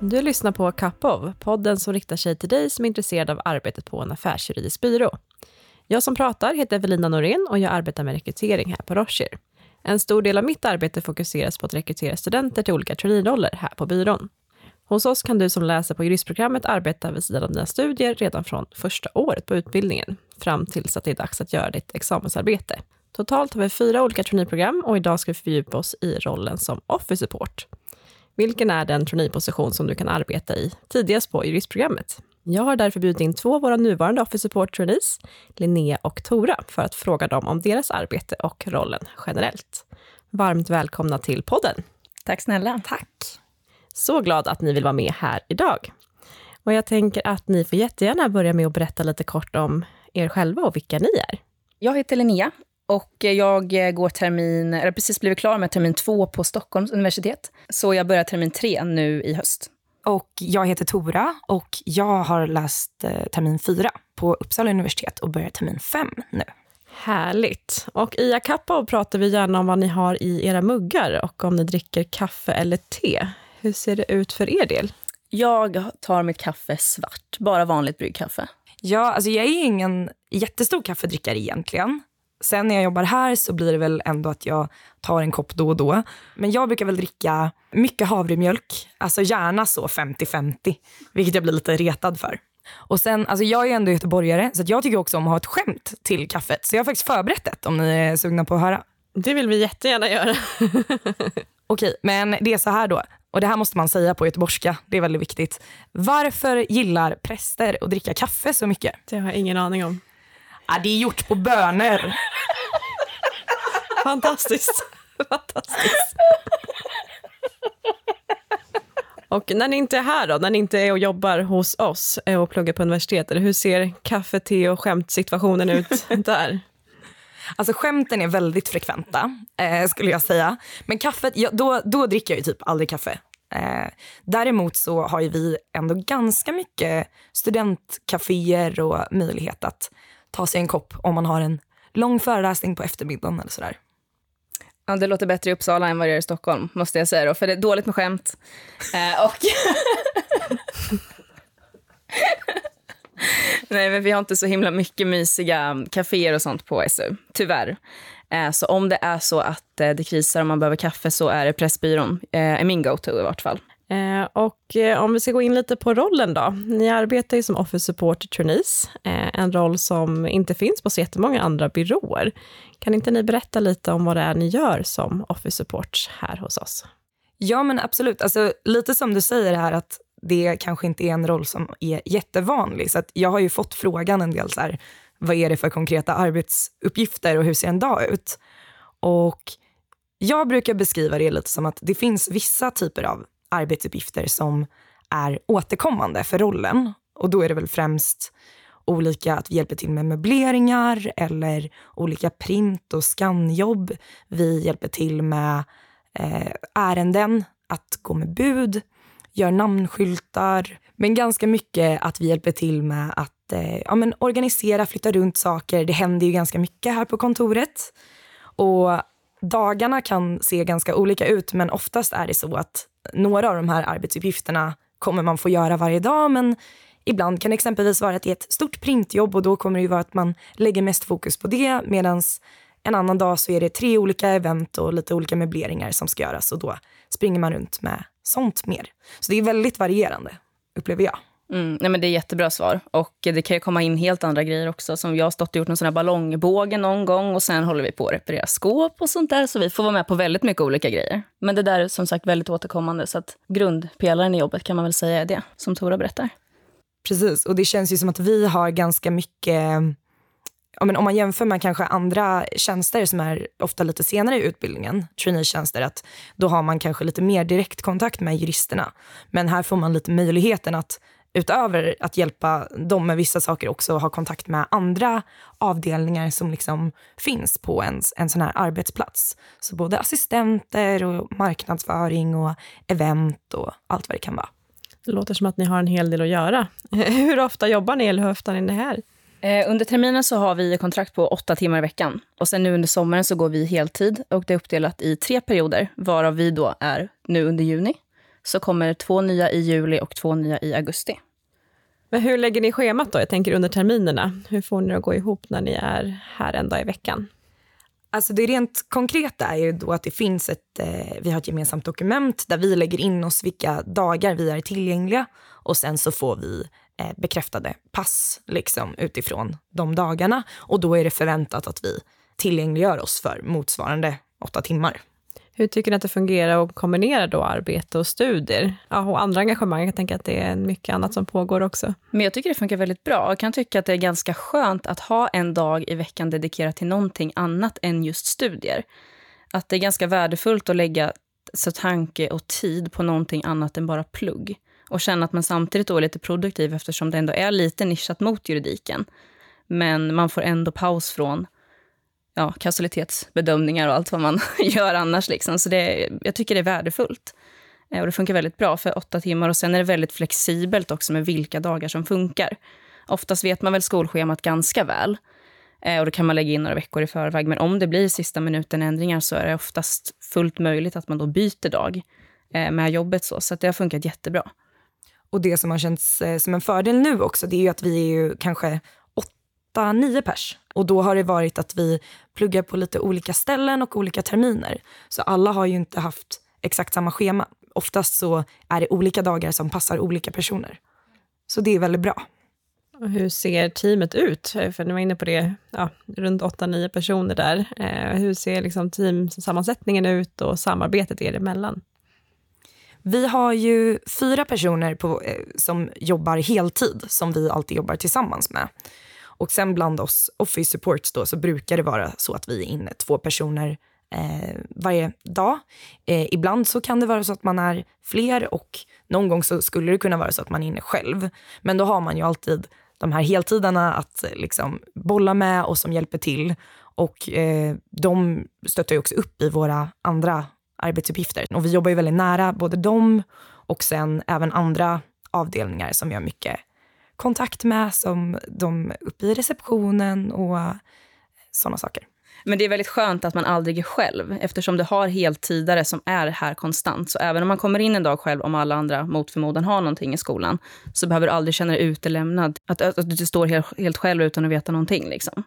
Du lyssnar på Kapov, podden som riktar sig till dig som är intresserad av arbetet på en affärsjuridisk byrå. Jag som pratar heter Evelina Norén och jag arbetar med rekrytering här på Rocher. En stor del av mitt arbete fokuseras på att rekrytera studenter till olika traineeroller här på byrån. Hos oss kan du som läser på juristprogrammet arbeta vid sidan av dina studier redan från första året på utbildningen, fram tills att det är dags att göra ditt examensarbete. Totalt har vi fyra olika traineeprogram och idag ska vi fördjupa oss i rollen som office support. Vilken är den traineeposition som du kan arbeta i tidigast på juristprogrammet? Jag har därför bjudit in två av våra nuvarande Office Support trainees, Linnea och Tora, för att fråga dem om deras arbete och rollen generellt. Varmt välkomna till podden. Tack snälla. Tack. Så glad att ni vill vara med här idag. Och jag tänker att ni får jättegärna börja med att berätta lite kort om er själva och vilka ni är. Jag heter Linnea och jag går termin, eller precis blivit klar med termin två på Stockholms universitet. Så jag börjar termin tre nu i höst. Och jag heter Tora och jag har läst eh, termin fyra på Uppsala universitet och börjar termin fem nu. Härligt. Och i Akappa pratar vi gärna om vad ni har i era muggar och om ni dricker kaffe eller te. Hur ser det ut för er del? Jag tar mitt kaffe svart, bara vanligt bryggkaffe. Ja, alltså jag är ingen jättestor kaffedrickare egentligen. Sen när jag jobbar här så blir det väl ändå att jag tar en kopp då och då. Men jag brukar väl dricka mycket havremjölk, alltså gärna så 50-50, vilket jag blir lite retad för. Och sen, alltså jag är ändå göteborgare så jag tycker också om att ha ett skämt till kaffet. Så jag har faktiskt förberett ett om ni är sugna på att höra. Det vill vi jättegärna göra. Okej, men det är så här då. Och det här måste man säga på göteborgska, det är väldigt viktigt. Varför gillar präster att dricka kaffe så mycket? Det har jag ingen aning om. Ja, det är gjort på bönor. Fantastiskt. Fantastiskt. Och när ni inte är här då, när ni inte är och jobbar hos oss och pluggar på universitetet, hur ser kaffe, te och skämtsituationen ut där? Alltså skämten är väldigt frekventa, eh, skulle jag säga. Men kaffet, ja, då, då dricker jag ju typ aldrig kaffe. Eh, däremot så har ju vi ändå ganska mycket studentcaféer och möjlighet att ta sig en kopp om man har en lång föreläsning på eftermiddagen eller sådär. Ja, det låter bättre i Uppsala än vad det gör i Stockholm, måste jag säga då, för det är dåligt med skämt. Eh, och Nej, men vi har inte så himla mycket mysiga kaféer och sånt på SU, tyvärr. Eh, så om det är så att eh, det krisar och man behöver kaffe så är det Pressbyrån, eh, är min go-to i vart fall. Eh, och eh, om vi ska gå in lite på rollen då. Ni arbetar ju som Office Support Trainees, eh, en roll som inte finns på så jättemånga andra byråer. Kan inte ni berätta lite om vad det är ni gör som Office Support här hos oss? Ja, men absolut. Alltså, lite som du säger här att det kanske inte är en roll som är jättevanlig. Så att jag har ju fått frågan en del så här, vad är det för konkreta arbetsuppgifter och hur ser en dag ut? Och jag brukar beskriva det lite som att det finns vissa typer av arbetsuppgifter som är återkommande för rollen. Och då är det väl främst olika, att vi hjälper till med möbleringar eller olika print och skannjobb. Vi hjälper till med eh, ärenden, att gå med bud, gör namnskyltar. Men ganska mycket att vi hjälper till med att eh, ja, men organisera, flytta runt saker. Det händer ju ganska mycket här på kontoret. Och dagarna kan se ganska olika ut, men oftast är det så att några av de här arbetsuppgifterna kommer man få göra varje dag, men ibland kan det exempelvis vara att det är ett stort printjobb och då kommer det ju vara att man lägger mest fokus på det, medan en annan dag så är det tre olika event och lite olika möbleringar som ska göras och då springer man runt med sånt mer. Så det är väldigt varierande, upplever jag. Mm, nej men det är jättebra svar. Och Det kan ju komma in helt andra grejer också. Som Jag har stått och gjort någon sån här ballongbåge någon gång och sen håller vi på att reparera skåp och sånt där. Så vi får vara med på väldigt mycket olika grejer. Men det där är som sagt väldigt återkommande. Så att grundpelaren i jobbet kan man väl säga är det, som Tora berättar. Precis, och det känns ju som att vi har ganska mycket ja, men om man jämför med kanske andra tjänster som är ofta lite senare i utbildningen, traineetjänster, att då har man kanske lite mer direktkontakt med juristerna. Men här får man lite möjligheten att utöver att hjälpa dem med vissa saker också ha kontakt med andra avdelningar som liksom finns på en, en sån här arbetsplats. Så både assistenter och marknadsföring och event och allt vad det kan vara. Det låter som att ni har en hel del att göra. Hur ofta jobbar ni eller hur ofta är ni här? Eh, under terminen så har vi kontrakt på åtta timmar i veckan. Och sen nu under sommaren så går vi heltid och det är uppdelat i tre perioder, varav vi då är nu under juni. Så kommer två nya i juli och två nya i augusti. Men hur lägger ni schemat då? Jag tänker under terminerna. Hur får ni det att gå ihop när ni är här en dag i veckan? Alltså det rent konkreta är ju då att det finns ett, eh, vi har ett gemensamt dokument där vi lägger in oss vilka dagar vi är tillgängliga och sen så får vi eh, bekräftade pass liksom, utifrån de dagarna och då är det förväntat att vi tillgängliggör oss för motsvarande åtta timmar. Hur tycker ni att det fungerar att kombinera då arbete och studier? Ja, och andra engagemang, jag tänker att det är mycket annat som pågår också. Men jag tycker det funkar väldigt bra. Jag kan tycka att det är ganska skönt att ha en dag i veckan dedikerad till någonting annat än just studier. Att det är ganska värdefullt att lägga så tanke och tid på någonting annat än bara plugg. Och känna att man samtidigt då är lite produktiv eftersom det ändå är lite nischat mot juridiken. Men man får ändå paus från ja, kausalitetsbedömningar och allt vad man gör annars. Liksom. Så det, jag tycker det är värdefullt. Eh, och det funkar väldigt bra för åtta timmar. Och sen är det väldigt flexibelt också med vilka dagar som funkar. Oftast vet man väl skolschemat ganska väl. Eh, och då kan man lägga in några veckor i förväg. Men om det blir sista minuten ändringar så är det oftast fullt möjligt att man då byter dag eh, med jobbet. Så, så det har funkat jättebra. Och det som har känts som en fördel nu också, det är ju att vi är ju kanske åtta, nio pers. Och då har det varit att vi pluggar på lite olika ställen och olika terminer. Så alla har ju inte haft exakt samma schema. Oftast så är det olika dagar som passar olika personer. Så det är väldigt bra. Och hur ser teamet ut? För ni var inne på det, ja, runt 8-9 personer där. Eh, hur ser liksom teamsammansättningen ut och samarbetet er emellan? Vi har ju fyra personer på, eh, som jobbar heltid, som vi alltid jobbar tillsammans med. Och sen bland oss office supports då så brukar det vara så att vi är inne två personer eh, varje dag. Eh, ibland så kan det vara så att man är fler och någon gång så skulle det kunna vara så att man är inne själv. Men då har man ju alltid de här heltidarna att eh, liksom bolla med och som hjälper till. Och eh, de stöttar ju också upp i våra andra arbetsuppgifter. Och vi jobbar ju väldigt nära både dem och sen även andra avdelningar som gör mycket kontakt med som de uppe i receptionen och sådana saker. Men det är väldigt skönt att man aldrig är själv eftersom du har heltidare som är här konstant. Så även om man kommer in en dag själv, om alla andra mot förmodan har någonting i skolan, så behöver du aldrig känna dig utelämnad. Att, att, att du står helt, helt själv utan att veta någonting. Liksom.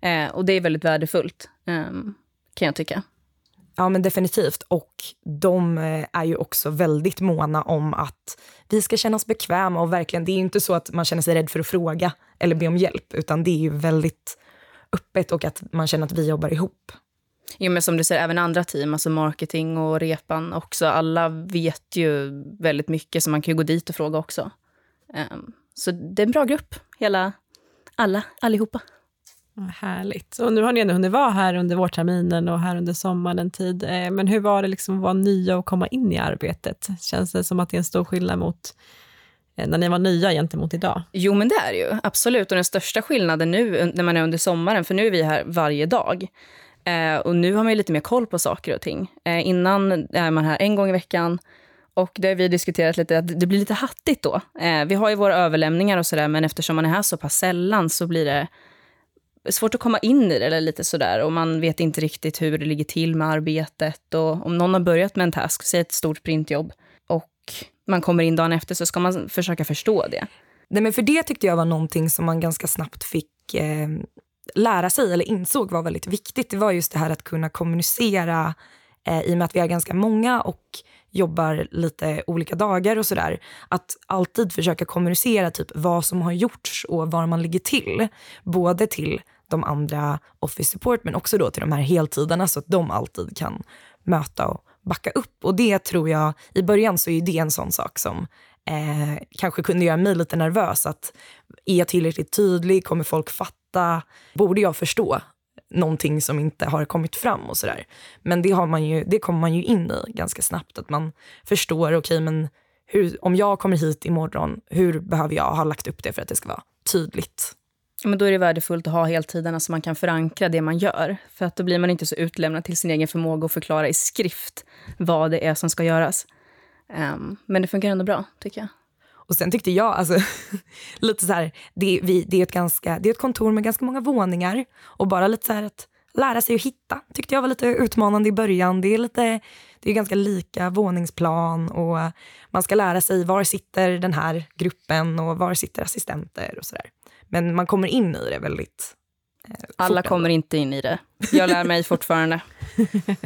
Eh, och det är väldigt värdefullt, eh, kan jag tycka. Ja, men definitivt. Och de eh, är ju också väldigt måna om att vi ska känna oss bekväma och verkligen, det är inte så att man känner sig rädd för att fråga eller be om hjälp, utan det är ju väldigt öppet och att man känner att vi jobbar ihop. Jo, men som du säger, även andra team, alltså marketing och repan också, alla vet ju väldigt mycket så man kan ju gå dit och fråga också. Um, så det är en bra grupp, hela, alla, allihopa. Härligt. Och nu har ni ändå hunnit vara här under vårterminen och här under sommaren en tid. Eh, men hur var det liksom att vara nya och komma in i arbetet? Känns det som att det är en stor skillnad mot eh, när ni var nya gentemot idag? Jo, men det är det ju. Absolut. Och den största skillnaden nu när man är under sommaren, för nu är vi här varje dag. Eh, och nu har man lite mer koll på saker och ting. Eh, innan är man här en gång i veckan. Och det har vi diskuterat lite, att det blir lite hattigt då. vi har ju våra överlämningar och sådär, men eftersom man är här så pass sällan så blir det svårt att komma in i det eller lite sådär och man vet inte riktigt hur det ligger till med arbetet och om någon har börjat med en task, säg ett stort printjobb och man kommer in dagen efter så ska man försöka förstå det. Nej, men för det tyckte jag var någonting som man ganska snabbt fick eh, lära sig eller insåg var väldigt viktigt. Det var just det här att kunna kommunicera eh, i och med att vi är ganska många och jobbar lite olika dagar och sådär. Att alltid försöka kommunicera typ vad som har gjorts och var man ligger till. Både till de andra office support men också då till de här heltiderna så att de alltid kan möta och backa upp. Och det tror jag, i början så är det en sån sak som eh, kanske kunde göra mig lite nervös. Att är jag tillräckligt tydlig? Kommer folk fatta? Borde jag förstå någonting som inte har kommit fram och sådär. Men det, har man ju, det kommer man ju in i ganska snabbt. Att man förstår, okej okay, men hur, om jag kommer hit imorgon, hur behöver jag ha lagt upp det för att det ska vara tydligt? Men då är det värdefullt att ha heltiderna så alltså man kan förankra det man gör. För att då blir man inte så utlämnad till sin egen förmåga att förklara i skrift vad det är som ska göras. Um, men det funkar ändå bra, tycker jag. Och sen tyckte jag, alltså, lite så här, det, vi, det, är ett ganska, det är ett kontor med ganska många våningar och bara lite så här att lära sig att hitta. Tyckte jag var lite utmanande i början. Det är, lite, det är ganska lika våningsplan och man ska lära sig var sitter den här gruppen och var sitter assistenter och sådär. Men man kommer in i det väldigt eh, Alla kommer inte in i det. Jag lär mig fortfarande.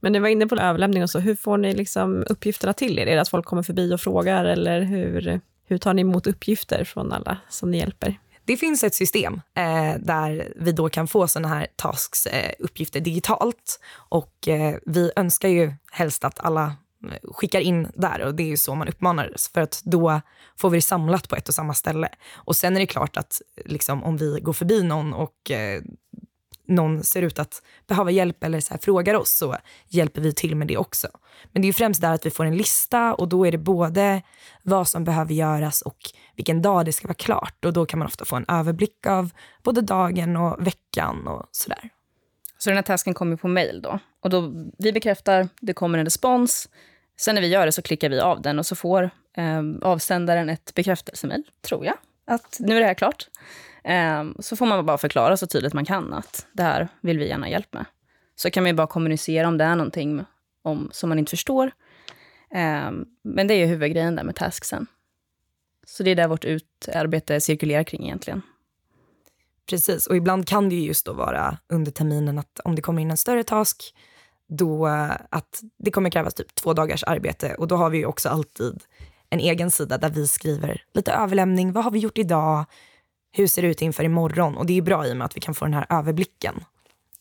Men ni var inne på överlämning och så. Hur får ni liksom uppgifterna till er? Är det att folk kommer förbi och frågar eller hur, hur tar ni emot uppgifter från alla som ni hjälper? Det finns ett system eh, där vi då kan få såna här tasks, eh, uppgifter digitalt. Och eh, vi önskar ju helst att alla eh, skickar in där och det är ju så man uppmanar. för att då får vi det samlat på ett och samma ställe. Och sen är det klart att liksom, om vi går förbi någon och eh, någon ser ut att behöva hjälp eller så här, frågar oss så hjälper vi till med det också. Men det är främst där att vi får en lista och då är det både vad som behöver göras och vilken dag det ska vara klart. Och då kan man ofta få en överblick av både dagen och veckan och sådär. Så den här tasken kommer på mail då? Och då vi bekräftar, det kommer en respons. Sen när vi gör det så klickar vi av den och så får eh, avsändaren ett bekräftelsemail, tror jag. Att nu är det här klart. Ehm, så får man bara förklara så tydligt man kan att det här vill vi gärna hjälp med. Så kan man bara kommunicera om det är någonting om, som man inte förstår. Ehm, men det är ju huvudgrejen där med tasksen. Så det är där vårt utarbete cirkulerar kring egentligen. Precis, och ibland kan det ju just då vara under terminen att om det kommer in en större task, då eh, att det kommer krävas typ två dagars arbete och då har vi ju också alltid en egen sida där vi skriver lite överlämning. Vad har vi gjort idag? Hur ser det ut inför imorgon? Och det är bra i och med att vi kan få den här överblicken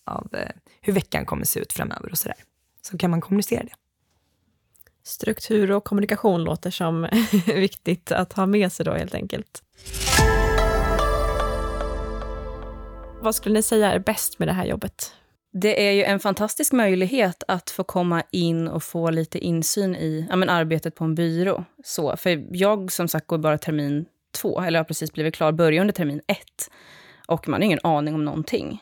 av eh, hur veckan kommer se ut framöver och sådär. Så kan man kommunicera det. Struktur och kommunikation låter som viktigt att ha med sig då helt enkelt. Vad skulle ni säga är bäst med det här jobbet? Det är ju en fantastisk möjlighet att få komma in och få lite insyn i ja, men arbetet på en byrå. Så, för jag som sagt går bara termin två, eller har precis blivit klar, börjar under termin ett. Och man har ingen aning om någonting.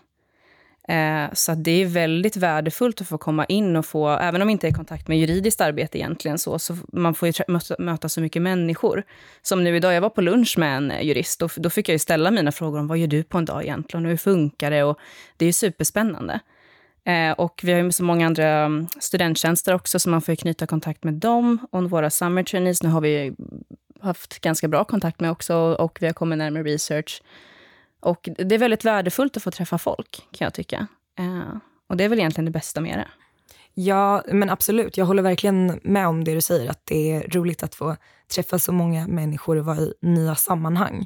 Eh, så det är väldigt värdefullt att få komma in och få, även om det inte är kontakt med juridiskt arbete egentligen, så, så man får ju möta, möta, så mycket människor. Som nu idag, jag var på lunch med en eh, jurist och då fick jag ju ställa mina frågor om vad gör du på en dag egentligen och hur funkar det? Och det är ju superspännande. Eh, och vi har ju så många andra mm, studenttjänster också, så man får knyta kontakt med dem. Och våra summer trainees, nu har vi haft ganska bra kontakt med också och vi har kommit närmare research. Och det är väldigt värdefullt att få träffa folk, kan jag tycka. Eh, och det är väl egentligen det bästa med det. Ja, men absolut. Jag håller verkligen med om det du säger, att det är roligt att få träffa så många människor och vara i nya sammanhang.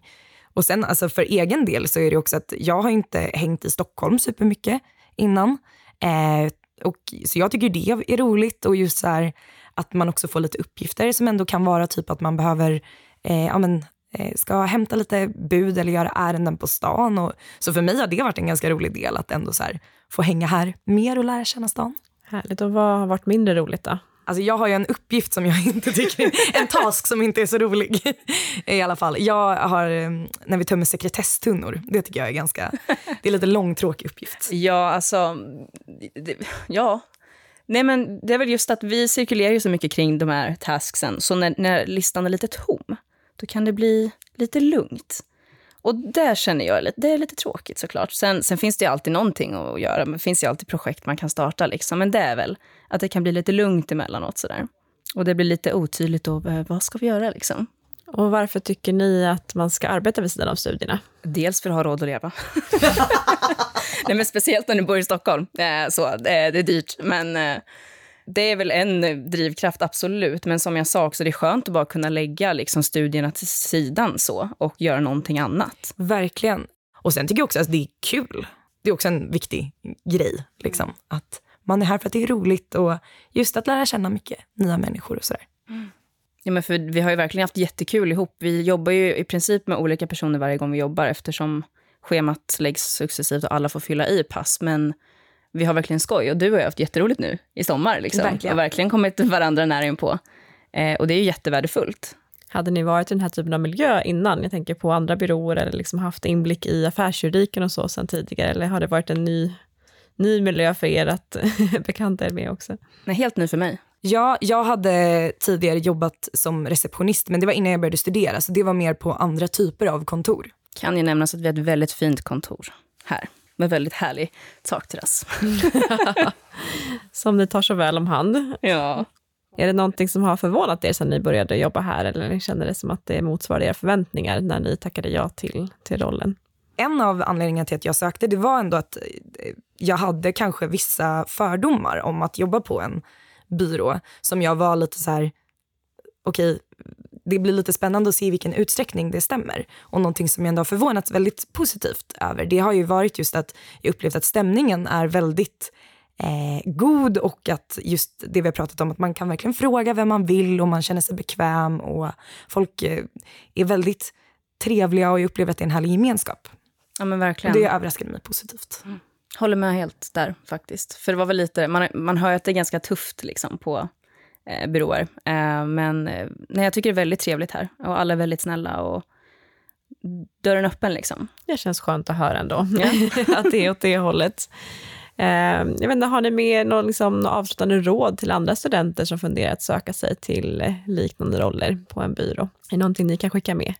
Och sen alltså för egen del så är det också att jag har inte hängt i Stockholm supermycket innan. Eh, och, så jag tycker det är roligt och just så här, att man också får lite uppgifter som ändå kan vara typ att man behöver eh, ja, men, eh, ska hämta lite bud eller göra ärenden på stan. Och, så för mig har det varit en ganska rolig del att ändå så här, få hänga här mer och lära känna stan. Härligt. Och vad har varit mindre roligt då? Alltså jag har ju en uppgift som jag inte tycker, en task som inte är så rolig. I alla fall. Jag har, mm, när vi tömmer sekretesstunnor, det tycker jag är ganska, det är lite långtråkig uppgift. Ja, alltså, det, ja, Nej, men det är väl just att vi cirkulerar ju så mycket kring de här tasksen, så när, när listan är lite tom, då kan det bli lite lugnt. Och där känner jag, lite, det är lite tråkigt såklart. Sen, sen finns det ju alltid någonting att göra, det finns ju alltid projekt man kan starta liksom. Men det är väl att det kan bli lite lugnt emellanåt sådär. Och det blir lite otydligt då, eh, vad ska vi göra liksom? Och varför tycker ni att man ska arbeta vid sidan av studierna? Dels för att ha råd att leva. Nej, men speciellt när du bor i Stockholm. Eh, så, det, är dyrt, men eh, det är väl en drivkraft, absolut. Men som jag sa också, det är skönt att bara kunna lägga liksom, studierna till sidan så och göra någonting annat. Verkligen. Och sen tycker jag också att det är kul. Det är också en viktig grej. Liksom, att man är här för att det är roligt och just att lära känna mycket nya människor och sådär. Mm. Ja, men för vi har ju verkligen haft jättekul ihop. Vi jobbar ju i princip med olika personer varje gång vi jobbar eftersom schemat läggs successivt och alla får fylla i pass. Men vi har verkligen skoj och du och jag har haft jätteroligt nu i sommar. Liksom. Verkligen. Och verkligen kommit varandra nära in på. Eh, och det är ju jättevärdefullt. Hade ni varit i den här typen av miljö innan? Jag tänker på andra byråer eller liksom haft inblick i affärsjuridiken och så sen tidigare. Eller har det varit en ny, ny miljö för er att bekanta er med också? Nej, helt ny för mig. Ja, jag hade tidigare jobbat som receptionist, men det var innan jag började studera, så det var mer på andra typer av kontor. Kan ju nämnas att vi har ett väldigt fint kontor här. Med väldigt härlig takterrass. som ni tar så väl om hand. Ja. Är det någonting som har förvånat er sedan ni började jobba här eller känner det som att det motsvarar era förväntningar när ni tackade ja till, till rollen? En av anledningarna till att jag sökte det var ändå att jag hade kanske vissa fördomar om att jobba på en byrå som jag var lite så här, okej, okay, det blir lite spännande att se i vilken utsträckning det stämmer. Och någonting som jag ändå har förvånats väldigt positivt över, det har ju varit just att jag upplevt att stämningen är väldigt eh, god och att just det vi har pratat om, att man kan verkligen fråga vem man vill och man känner sig bekväm och folk eh, är väldigt trevliga och jag upplever att det är en härlig gemenskap. Ja men verkligen. Det överraskade mig positivt. Mm. Håller med helt där faktiskt. För det var väl lite, man, man hör att det är ganska tufft liksom på eh, byråer. Eh, men eh, nej, jag tycker det är väldigt trevligt här och alla är väldigt snälla och dörren öppen liksom. Det känns skönt att höra ändå, ja. att det är åt det hållet. Eh, jag vet inte, har ni med någon liksom, avslutande råd till andra studenter som funderar att söka sig till eh, liknande roller på en byrå? Är det någonting ni kan skicka med?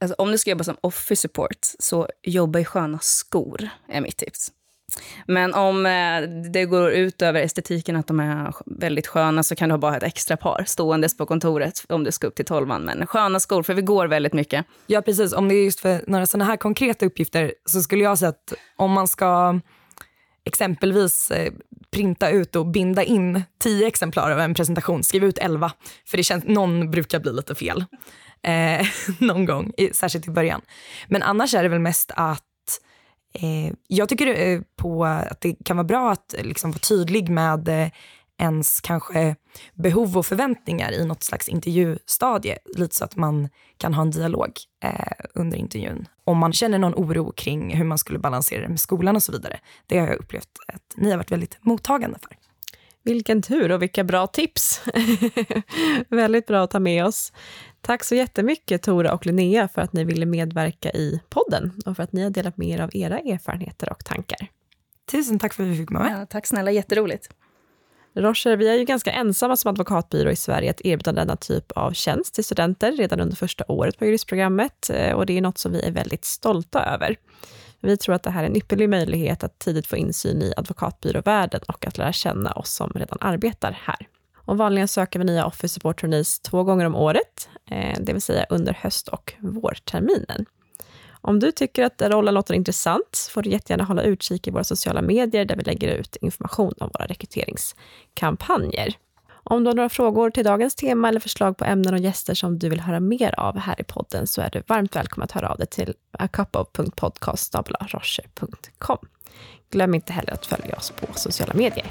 Alltså, om du ska jobba som office support, så jobba i sköna skor, är mitt tips. Men om eh, det går ut över estetiken, att de är väldigt sköna, så kan du bara ha ett extra par ståendes på kontoret om du ska upp till tolvan. Men sköna skor, för vi går väldigt mycket. Ja, precis. Om det är just för några sådana här konkreta uppgifter så skulle jag säga att om man ska exempelvis eh, printa ut och binda in tio exemplar av en presentation, skriv ut elva, för det känns, någon brukar bli lite fel. Eh, någon gång, särskilt i början. Men annars är det väl mest att Eh, jag tycker eh, på att det kan vara bra att eh, liksom vara tydlig med eh, ens kanske behov och förväntningar i något slags intervjustadie. Lite så att man kan ha en dialog eh, under intervjun. Om man känner någon oro kring hur man skulle balansera det med skolan och så vidare. Det har jag upplevt att ni har varit väldigt mottagande för. Vilken tur och vilka bra tips. väldigt bra att ta med oss. Tack så jättemycket Tora och Linnea för att ni ville medverka i podden och för att ni har delat med er av era erfarenheter och tankar. Tusen tack för att vi fick vara med. Ja, tack snälla, jätteroligt. Rocher, vi är ju ganska ensamma som advokatbyrå i Sverige att erbjuda denna typ av tjänst till studenter redan under första året på juristprogrammet eh, och det är något som vi är väldigt stolta över. Vi tror att det här är en ypperlig möjlighet att tidigt få insyn i advokatbyråvärlden och att lära känna oss som redan arbetar här. Och vanligen söker vi nya Office Support Trainees två gånger om året, eh, det vill säga under höst och vårterminen. Om du tycker att rollen låter intressant får du jättegärna hålla utkik i våra sociala medier där vi lägger ut information om våra rekryteringskampanjer. Om du har några frågor till dagens tema eller förslag på ämnen och gäster som du vill höra mer av här i podden så är du varmt välkommen att höra av dig till acupofpodcast.com. Glöm inte heller att följa oss på sociala medier.